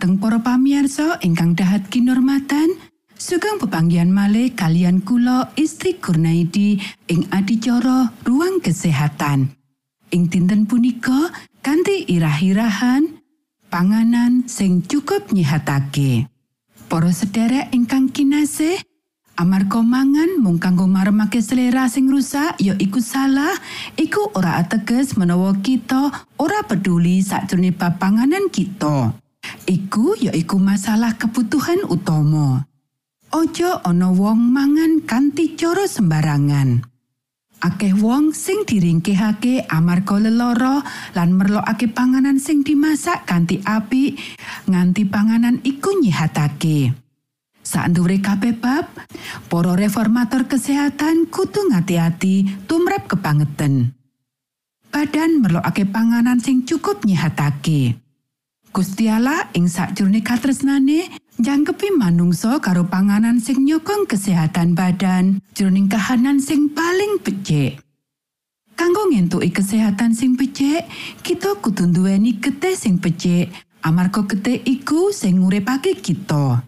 Dumateng para pamirsa ingkang dahat kinormatan, sugeng pepanggihan malih kalian kula Isti Kurnaidi ing adicara ruang kesehatan. Ing dinten punika kanthi irah-irahan panganan sing cukup nyihatake. Para sederek ingkang kinasih, amarga mangan mung kanggo maremake selera sing rusak ya iku salah, iku ora ateges menawa kita ora peduli sakjroning panganan kita. Iku ya iku masalah kebutuhan utama. Ojo ana wong mangan kanthi cara sembarangan. Akeh wong sing diringkehake amarga lelara lan merlokake panganan sing dimasak kanthi apik nganti panganan iku nyihatake. Saandure kabeh bab, para reformator kesehatan kudu ngati-ati tumrap kebangetan. Badan merlokake panganan sing cukup nyihatake. Gusti Allah ing sakjroning katresnane jangkepi manungsa karo panganan sing nyokong kesehatan badan jroning kahanan sing paling becik. Kanggo ngentuki kesehatan sing becik, kita kudu nduweni getih sing becik amarga getih iku sing nguripake kita.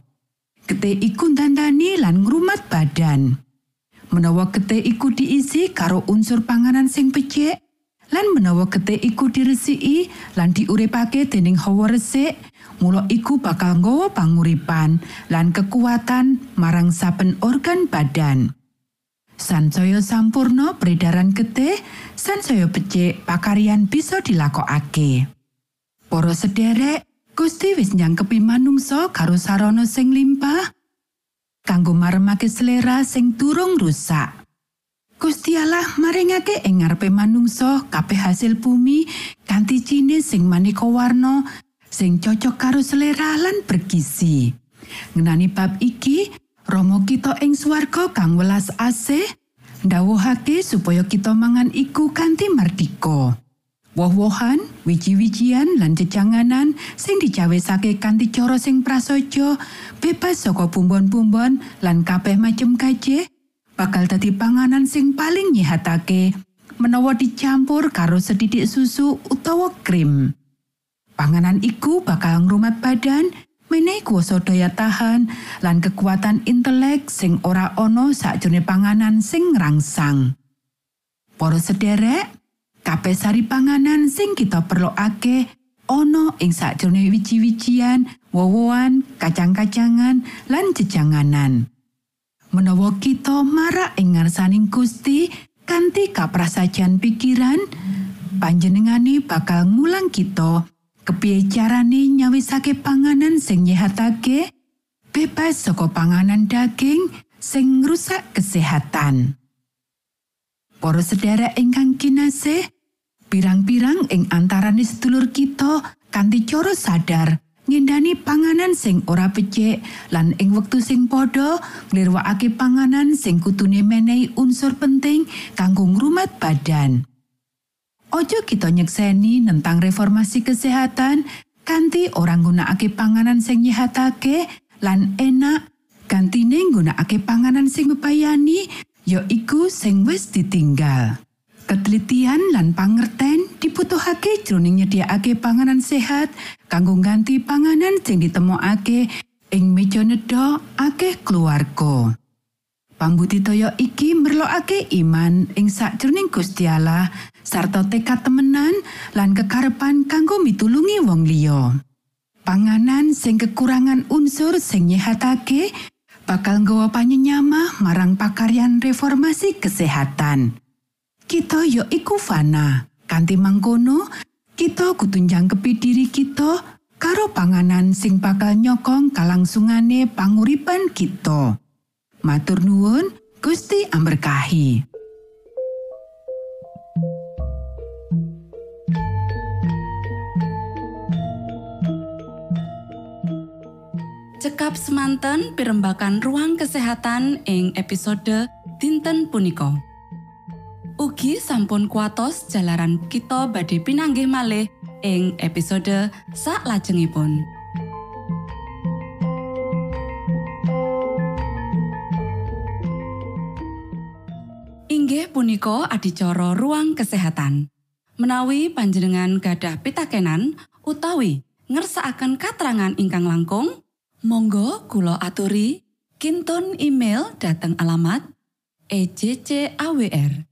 Getih iku ndandani lan ngrumat badan. Menawa getih iku diisi karo unsur panganan sing becik, lan menawa getih iku diresiki lan diuripake dening hawa resik mula iku bakal nggawa panguripan lan kekuatan marang saben organ badan. Sansaya sampurno peredaran getih sansaya becik pakaryan bisa dilakokake. Para sederek Gusti wis nyangkepi manungsa karo sarana sing limpah kanggo maremake selera sing durung rusak Gusti Allah maringake ing ngarepe manungsa kabeh hasil bumi kanthi jinis sing maneka warna sing cocok karo selera lan bergizi. Ngenani bab iki, Romo kita ing swarga kang welas asih ndawuhake supaya kita mangan iku kanthi mardika. Woh-wohan, wiji-wijian lan jejanganan sing dicawesake kanthi cara sing prasaja, bebas saka bumbon-bumbon lan kabeh macem kajeh, bakal dadi panganan sing paling nyihatake menawa dicampur karo sedidik susu utawa krim. Panganan iku bakal ngrumat badan, menehi kuasa daya tahan lan kekuatan intelek sing ora ana sakjroning panganan sing rangsang. Para sederek, kabeh sari panganan sing kita perlokake ana ing sakjroning wiji-wijian, wowoan, kacang-kacangan lan jejanganan. Menawa kita marak ing ngarsaning Gusti kanthi kaprasajan pikiran panjenengane bakal ngulang kita. Kepiye carane nyawisake panganan sing nyehatake? Bebas saka panganan daging sing ngrusak kesehatan. Para sedherek ingkang kinasih pirang-pirang ing antaraning sedulur kita kanthi cara sadar ngindani panganan sing ora becik lan ing wektu sing padha nglirwakake panganan sing kutune menehi unsur penting kanggo ngrumat badan. Ojo kita nyekseni tentang reformasi kesehatan kanthi orang nggunakake panganan sing nyehatake lan enak gantine nggunakake panganan sing mepayani ya iku sing wis ditinggal. Ketelitian lan pangerten dibutuhake jroning nyediakake panganan sehat kanggo ganti panganan sing ditemokake ing meja nedha akeh keluarga. Pambudidaya iki merlokake iman ing sakjroning Gusti Allah sarta tekad temenan lan kekarepan kanggo mitulungi wong liya. Panganan sing kekurangan unsur sing nyehatake bakal nggawa panyenyamah marang pakaryan reformasi kesehatan. Kita ya iku fana. Kanti mangkono, kita kudu njangkepi diri kita karo panganan sing bakal nyokong kalangsungane panguripan kita. Matur nuwun, Gusti amberkahi. Cekap semanten pimbakan ruang kesehatan ing episode dinten punika. Ugi sampun kuatos jalaran kita badhe pinanggih malih ing episode sak lajengipun. Inggih punika adicara ruang kesehatan. Menawi panjenengan gadah pitakenan utawi ngersaakan katerangan ingkang langkung, Monggo kulo aturi kinton email dateng alamat ejcawr@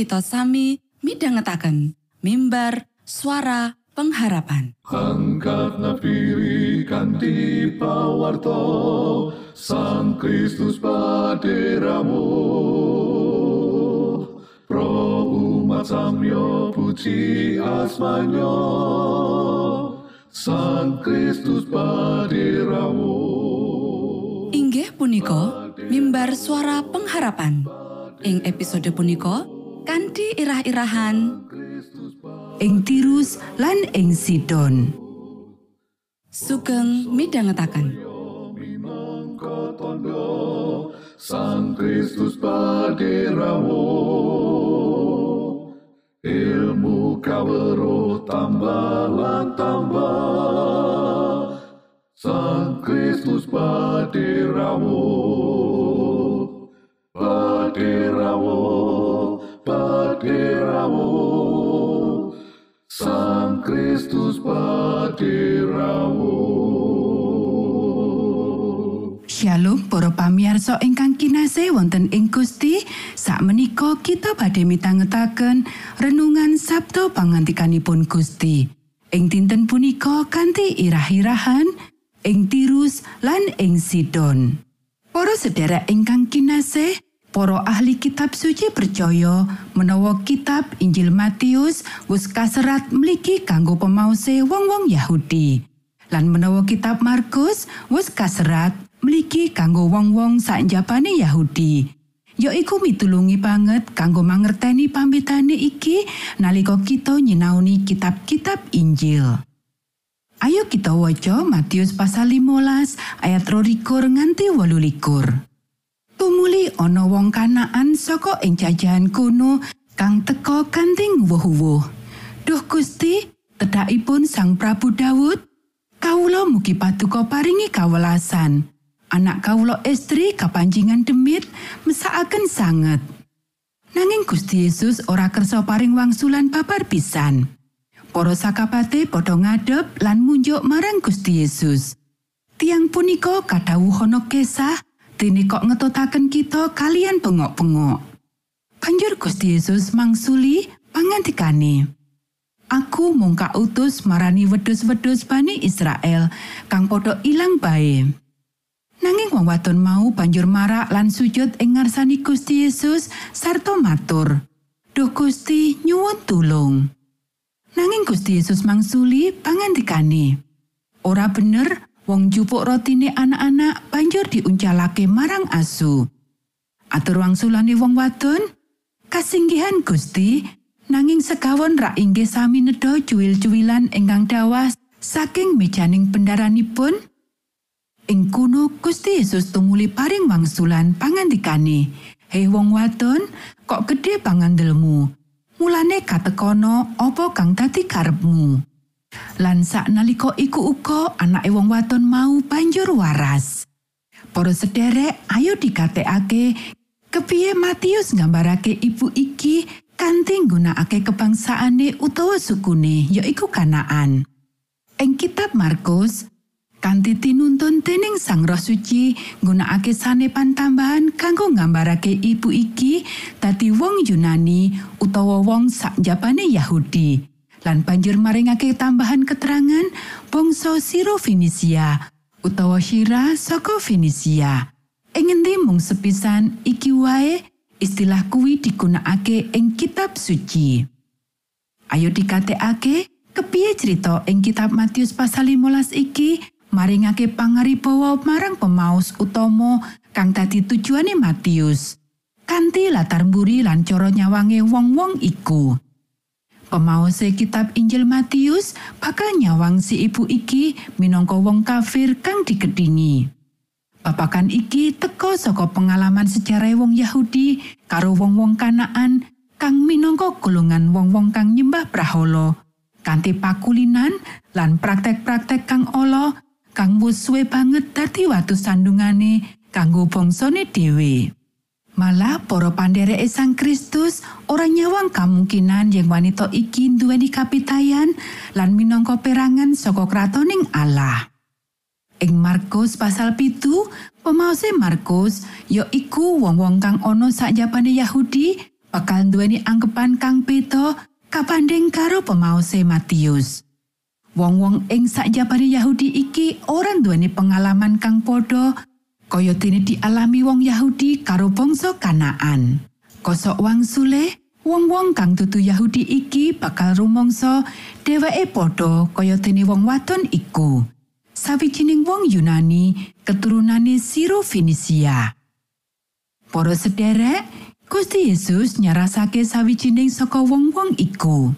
kita sami midhangetaken mimbar suara pengharapan. Angkat nafiri kanti pawarto Sang Kristus paderamu Pro umat samyo puji asmanyo Sang Kristus paderamu Inggih punika mimbar suara pengharapan. Ing episode punika kanthi irah-irahan ing Tirus lan ing Sidon. sugeng midhangetaken. Sang Kristus paderamu ilmu kawero tambah tambah Sang Kristus paderamu paderamu paderamu Sang Kristus paderamu Shalom para pamiarsa ingkang kinasih wonten ing Gusti. Sakmenika kita badhe mitangetaken renungan Sabtu pangantikanipun Gusti. Ing dinten punika kanthi irah-irahan ing Tirus lan ing Sidon. Para sedherek ingkang kinasih Para ahli kitab suci percaya menawa kitab Injil Matius wis kaserat mligi kanggo pemause wong-wong Yahudi. Lan menawa kitab Markus wis kaserat mligi kanggo wong-wong sakjabane Yahudi. Ya iku mitulungi banget kanggo mangerteni pambedane iki nalika kita nyinauni kitab-kitab Injil. Ayo kita waca Matius pasal 15 ayat 22 nganti 28. Tumuli ana wong kanaan saka ing jajahan kono kang teka kanthi wuh-wuh. Duh Gusti, tedhakipun Sang Prabu Daud, kawula mugi paduka paringi kawelasan. Anak kawula estri kapanjingan demit mesakaken sanget. Nanging Gusti Yesus ora kersa paring wangsulan babar pisan. Para sakabate padha ngadep lan munjuk marang Gusti Yesus. Tiang punika kadhawuhana kesah dene kok ngetutaken kita kalian pengok-pengok. Banjur Gusti Yesus mangsuli pangantikane. Aku mung utus marani wedhus-wedhus Bani Israel kang padha ilang bae. Nanging wong wadon mau banjur marak lan sujud ing ngarsani Gusti Yesus sarta matur. Duh Gusti nyuwun tulung. Nanging Gusti Yesus mangsuli pangantikane. Ora bener wong jupuk rotine anak-anak banjur diuncalake marang asu. Atur wangsulane wong wadon, kasinggihan Gusti, nanging segawon rak inggih sami nedha cuwil-cuwilan ingkang dawas saking mejaning pendaranipun. Ing kuno Gusti Yesus tumuli paring wangsulan pangandikane, "Hei wong wadon, kok gedhe pangandelmu? Mulane katekono apa kang dadi karepmu?" Lan sak nalika iku uga anake wong wadon mau banjur waras. Para sederek, ayo dikatekake kepiye Matius nggambarake ibu iki kanthi nggunakake kebangsaane utawa sukune yaiku Kanaan. Ing kitab Markus, kanthi tinuntun dening Sang Roh Suci nggunakake sanepan tambahan kanggo nggambarake ibu iki dadi wong Yunani utawa wong sakjabane Yahudi. Lan banjur maringake tambahan keterangan bangsa Siro Fenisia utawa Shira saka Fenisia. Ing ngendi mung sepisan iki wae istilah kuwi digunakake ing kitab suci. Ayo dikatekake kepiye cerita ing kitab Matius pasal 15 iki maringake pangaribawa marang pemaus utama kang dadi tujuane Matius. Kanti latar mburi lan cara nyawange wong-wong iku. Pemaose kitab Injil Matius bakal nyawang si ibu iki minangka wong kafir kang dikedingi. Babakan iki teka saka pengalaman sejarah wong Yahudi karo wong-wong Kanaan kang minangka golongan wong-wong kang nyembah brahala kanthi pakulinan lan praktek-praktek kang ala kang wis suwe banget dadi watu sandungane kanggo bangsane dhewe. Malah para pandereke Sang Kristus ora nyawang kemungkinan yang wanita iki duweni kapitayan lan minangka perangan saka kratoning Allah. Ing Markus pasal pitu Pemaose Markus ya iku wong-wong kang ana sakjabane Yahudi bakal duweni anggapan kang beda kabanding karo pemaose Matius. Wong-wong ing sakjabane Yahudi iki ora duweni pengalaman kang padha kaya dene dialami wong Yahudi karo bangsa Kanaan. Kosok wangsule, wong-wong kang dudu Yahudi iki bakal rumangsa dheweke padha kaya dene wong wadon iku. Sawijining wong Yunani keturunane Siro Fenisia. Para sederek, Gusti Yesus nyarasake sawijining saka wong-wong iku.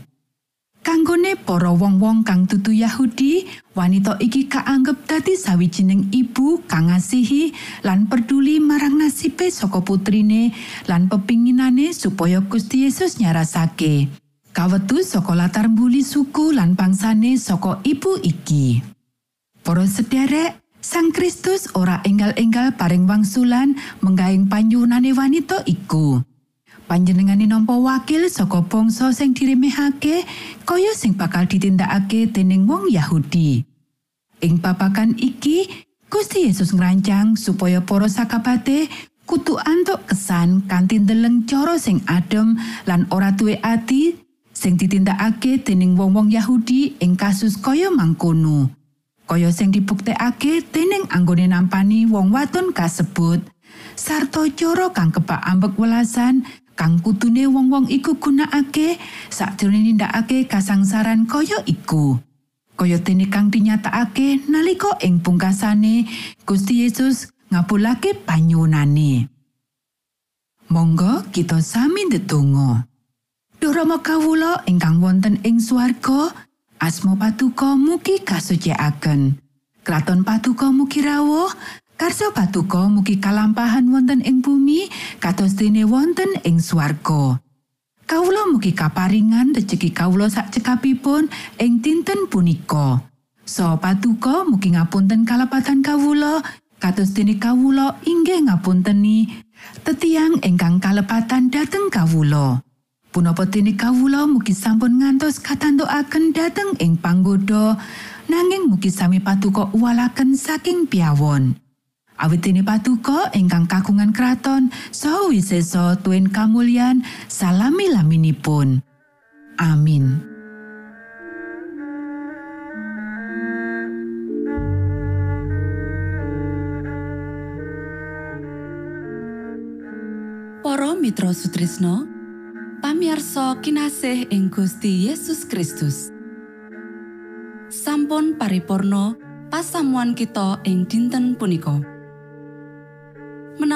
Kanggone para wong-wong kang dudu Yahudi, wanita iki kaanggep dadi sawijining ibu kang ngasihi lan peduli marang nasibe saka putrine lan pepinginane supaya Gusti Yesus nyarasake. Kawetu saka latar mbuli suku lan bangsane saka ibu iki. Para sederek, Sang Kristus ora enggal-enggal paring wangsulan menggaing panyuwunane wanita iku. Panjenengane nampa wakil saka bangsa sing diremehake kaya sing bakal ditindakake dening wong Yahudi. Ing papakan iki, Gusti Yesus ngrancang supaya para sakabate kudu antuk kesan kanthi ndeleng cara sing adem lan ora duwe ati sing ditindakake dening wong-wong Yahudi ing kasus kaya mangkono. Kaya sing dibuktekake dening anggone nampani wong wadon kasebut sarta cara kang kebak ambek welasan kang kutune wong-wong iku gunakake sakjroning nindakake kasangsaran kaya iku. Kaya dene kang dinyatakake nalika ing pungkasane Gusti Yesus ngabulake panyuwunane. Monggo kita sami ndedonga. Duh Rama kawula ingkang wonten ing swarga, asma patuko mugi kasucikaken. Kraton patuko mugi rawuh, karso patuko mugi kalampahan wonten ing bumi kados dene wonten ing swarga. Kawula mugi kaparingan rejeki kawula sak cekapipun ing dinten punika. So patuko mugi ngapunten kalapatan kawula kados dene kawula inggih ngapunteni tetiang ingkang kalepatan dhateng kawula. Punapa dene kawula mugi sampun ngantos katantukaken dhateng ing panggoda nanging mugi sami patuko uwalaken saking piawon. Awit dene patuko ingkang kagungan kraton saha wisesa tuen kamulyan salami laminipun. Amin. Para Mitra Sutrisno pamiarsa kinasih ing Gusti Yesus Kristus sampun paripurno pasamuan kita ing dinten punika